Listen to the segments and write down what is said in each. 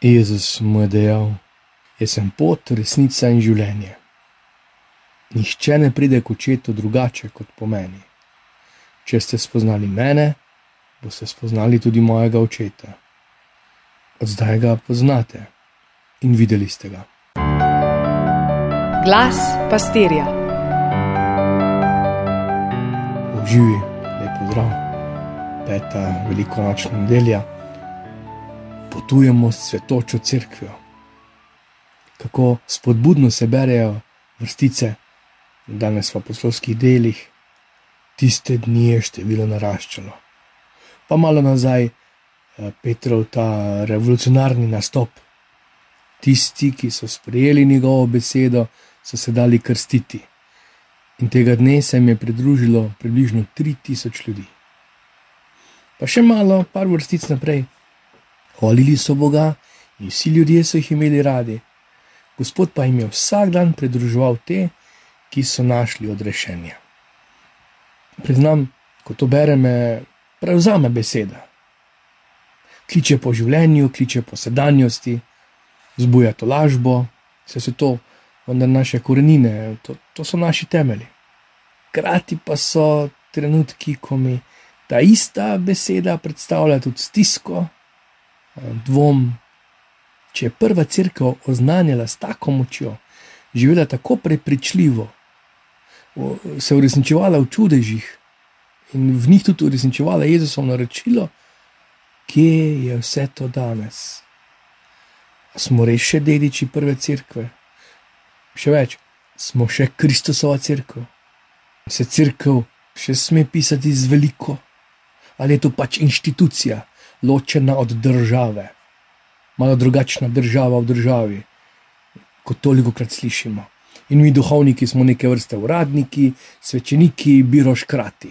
Jezus mu je dejal: Jaz sem pot, resnica in življenje. Nihče ne pride k očetu drugače kot po meni. Če ste spoznali mene, boste spoznali tudi mojega očeta. Od zdaj ga poznate in videli ste ga. Glas pastirja. Živi, lepo zdrav, peta velikonočna nedelja. Potujemo s svetočo crkvijo. Kako spodbudno se berejo vrstice, danes v poslovskih delih, tiste dni je število naraščalo. Pa malo nazaj, eh, Petrov ta revolucionarni nastop. Tisti, ki so sprejeli njegovo besedo, so se dali krstiti. In tega dne se jim je pridružilo približno 3000 ljudi. Pa še malo, par vrstic naprej. Hvalili so Boga in vsi ljudje so jih imeli radi. Gospod pa jim je vsak dan pridruževal te, ki so našli odrešenje. Priznam, ko to berem, me prevzame beseda. Kliče po življenju, kliče po sedanjosti, zbuja to lažbo, vse so to, vendar naše korenine, to, to so naši temelji. Hkrati pa so trenutki, ko mi ta ista beseda predstavlja tudi stisko, dvom. Če je prva crkva oznanjala s tako močjo, živela tako prepričljivo, se uresničevala v čudežih in v njih tudi uresničevala Jezusovo naročilo, kje je vse to danes. A smo res še dediči prve crkve? Še več, smo še Kristusova crkva. Se crkva še sme pisati z veliko, ali je to pač inštitucija, ločena od države, malo drugačna država v državi, kot toliko krat slišimo. In mi, duhovniki, smo neke vrste uradniki, svečeniki, biroškrati,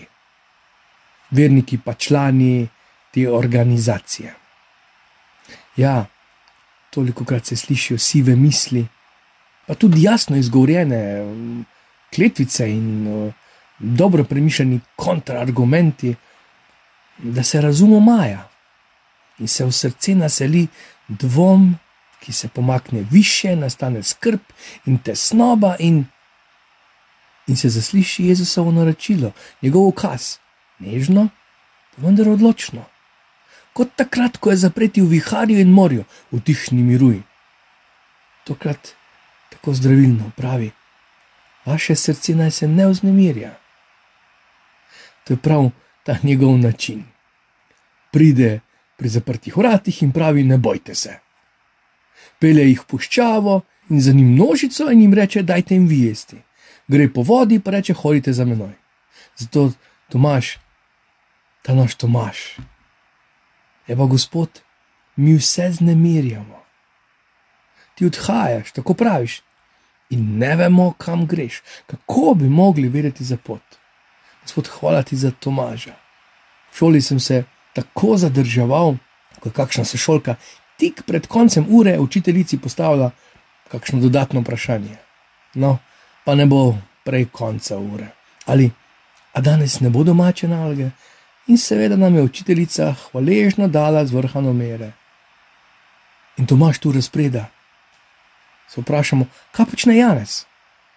verniki pa člani te organizacije. Ja, toliko krat se slišijo sive misli, pa tudi jasno izgovorjene mm, kletvice in uh, dobro premišljeni kontrargumenti, da se razumo maja in se v srce naseli dvom ki se pomakne više, nastane skrb in tesnoba, in, in se zasliši Jezusovo naročilo, njegov ukaz, nežno, pa vendar odločno. Kot takrat, ko je zapreti v viharju in morju, v tihni miruji. Tokrat tako zdravilno pravi: Vaše srce naj se ne vznemirja. To je prav ta njegov način. Pride pri zaprtih vratih in pravi: Ne bojte se pele jih v puščavo in za njim množico in jim reče: Dajte jim vi jesti. Gre po vodi, pa reče: Hodite za menoj. Zato Tomaš, ta naš Tomaš, pa Gospod, mi vse znemirjamo. Ti odhajaš, tako praviš, in ne vemo, kam greš, kako bi mogli vedeti za pot. Gospod, hvala ti za Tomaža. V šoli sem se tako zadrževal, kot kakšna sošolka, tik pred koncem ure učiteljici postavila kakšno dodatno vprašanje. No, pa ne bo prej konca ure. Ali, a danes ne bo domače naloge? In seveda nam je učiteljica hvaležno dala z vrhano mere. In to imaš tu razpreda. Se vprašamo, kaj počne Janes?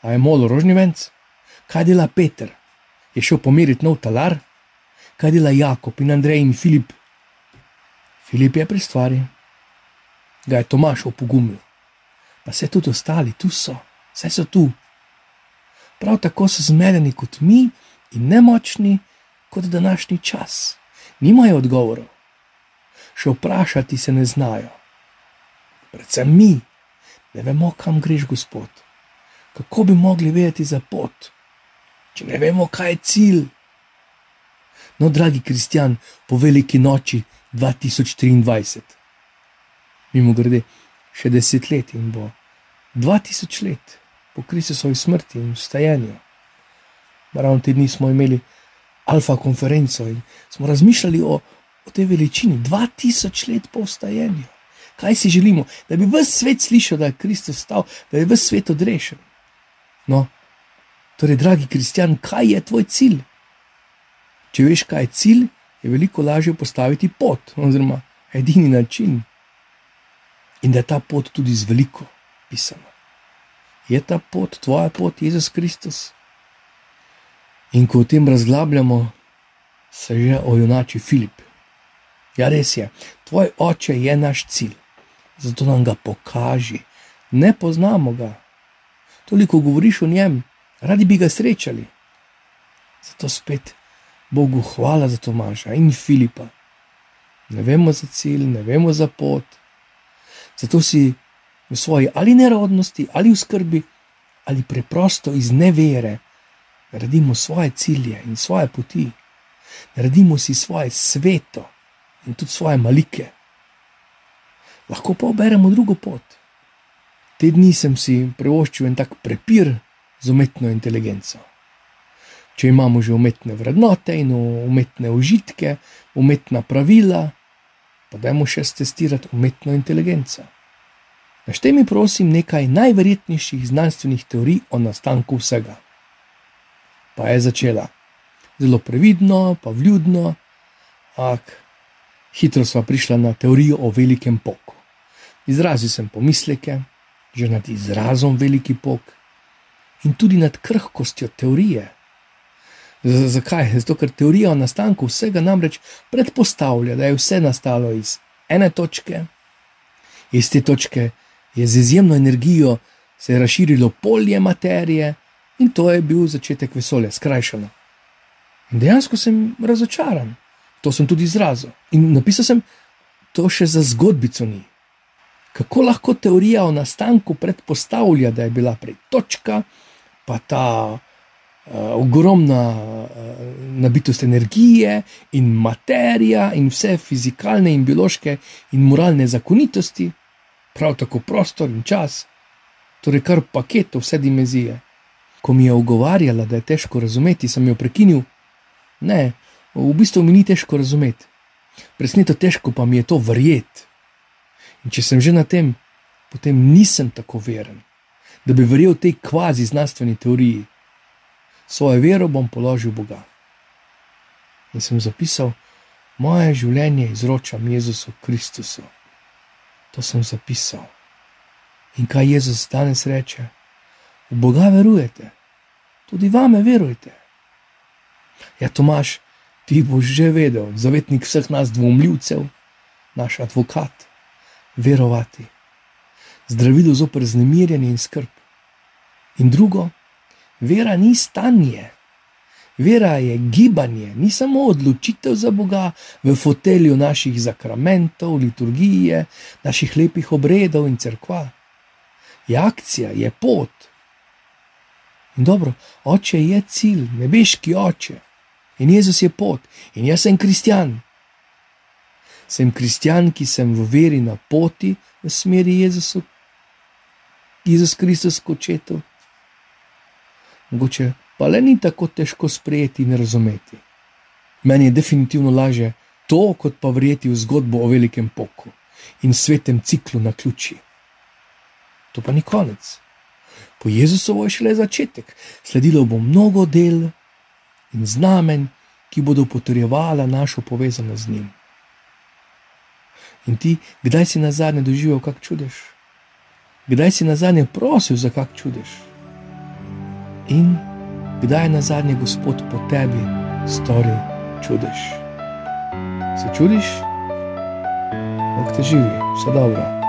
A je molo rožni venc? Kaj dela Peter? Je šel pomiriti nov talar? Kaj dela Jakob in Andrej in Filip? Filip je pri stvari ga je Tomaš opogumil. Pa se tudi ostali, tu so, vse so tu. Prav tako so zmedeni kot mi in nemočni kot današnji čas. Nimajo odgovorov, še vprašati se ne znajo. Predvsem mi, ne vemo, kam greš, Gospod. Kako bi mogli vedeti za pot, če ne vemo, kaj je cilj? No, dragi kristjan, po veliki noči 2023 mimo grede, še deset let in bo dva tisoč let po Kristusovi smrti in vstajanju. Ravno te dni smo imeli alfa konferenco in smo razmišljali o, o tej veličini, dva tisoč let po vstajanju. Kaj si želimo, da bi vse svet slišal, da je Kristus stal, da je vse svet odrešen? No, torej, dragi kristjan, kaj je tvoj cilj? Če veš, kaj je cilj, je veliko lažje postaviti pot, oziroma edini način, in da je ta pot tudi z veliko pisana. Je ta pot, tvoja pot, Jezus Kristus? In ko o tem razglabljamo, se že ojunači Filip. Ja, res je, tvoj oče je naš cilj, zato nam ga pokaži. Ne poznamo ga, toliko govoriš o njem, radi bi ga srečali. Zato spet Bogu hvala za Tomaža in Filipa. Ne vemo za cilj, ne vemo za pot. Zato si v svoji ali nerodnosti, ali v skrbi, ali preprosto iz nevere naredimo svoje cilje in svoje poti, naredimo si svoje sveto in tudi svoje malike. Lahko pa oberemo drugo pot. Te dni sem si prevoščil en tak prepir z umetno inteligenco. Če imamo že umetne vrednote in umetne užitke, umetna pravila, pa dajmo še testirati umetno inteligenco. Naštej mi, prosim, nekaj najverjetnejših znanstvenih teorij o nastanku vsega. Pa je začela. Zelo previdno, pa vljudno, ampak hitro smo prišli na teorijo o velikem poku. Izrazil sem pomisleke, že nad izrazom veliki pok in tudi nad krhkostjo teorije. Z zakaj? Zato, ker teorija o nastanku vsega namreč predpostavlja, da je vse nastalo iz ene točke, iz te točke je z izjemno energijo se razširilo polje materije in to je bil začetek vesolja, skrajšano. In dejansko sem razočaran, to sem tudi izrazil. In napisal sem, to še za zgodbico ni. Kako lahko teorija o nastanku predpostavlja, da je bila prej točka, pa ta ogromna uh, nabitost energije in materija, in vse fizikalne in biološke in moralne zakonitosti, prav tako prostor in čas, torej kar paket vse dimenzije. Ko mi je ogovarjala, da je težko razumeti, sem jo prekinil. Ne, v bistvu mi ni težko razumeti. Presneto težko pa mi je to verjeti. In če sem že na tem, potem nisem tako veren, da bi verjel tej kvazi znanstveni teoriji. Svojo vero bom položil Boga. In sem zapisal, moje življenje izročam Jezusu Kristusu. To sem zapisal. In kaj Jezus danes reče? V Boga verujete, tudi vame verujete. Ja, Tomaš, ti boš že vedel, zavetnik vseh nas dvomljivcev, naš advokat, verovati. Zdravilo zoper znemirjenje in skrb. In drugo, vera ni stanje. Vera je gibanje, ni samo odločitev za Boga v fotelju naših zakramentov, liturgije, naših lepih obredov in crkva. Je akcija, je pot. In dobro, oče je cilj, nebeški oče. In Jezus je pot, in jaz sem kristjan. Sem kristjan, ki sem v veri na poti v smeri Jezusa, Jezus Kristus kot očetu. Mogoče pa le ni tako težko sprejeti in razumeti. Meni je definitivno lažje to, kot pa verjeti v zgodbo o velikem poku in svetem ciklu na ključi. To pa ni konec. Po Jezusovo je šele začetek, sledilo bo mnogo del in znamen, ki bodo potrjevala našo povezanost z njim. In ti, kdaj si na zadnje doživel kak čudež? Kdaj si na zadnje prosil za kak čudež? In kdaj je na zadnje Gospod po tebi storil čudež? Se čudiš? Bog te živi, vse dobro.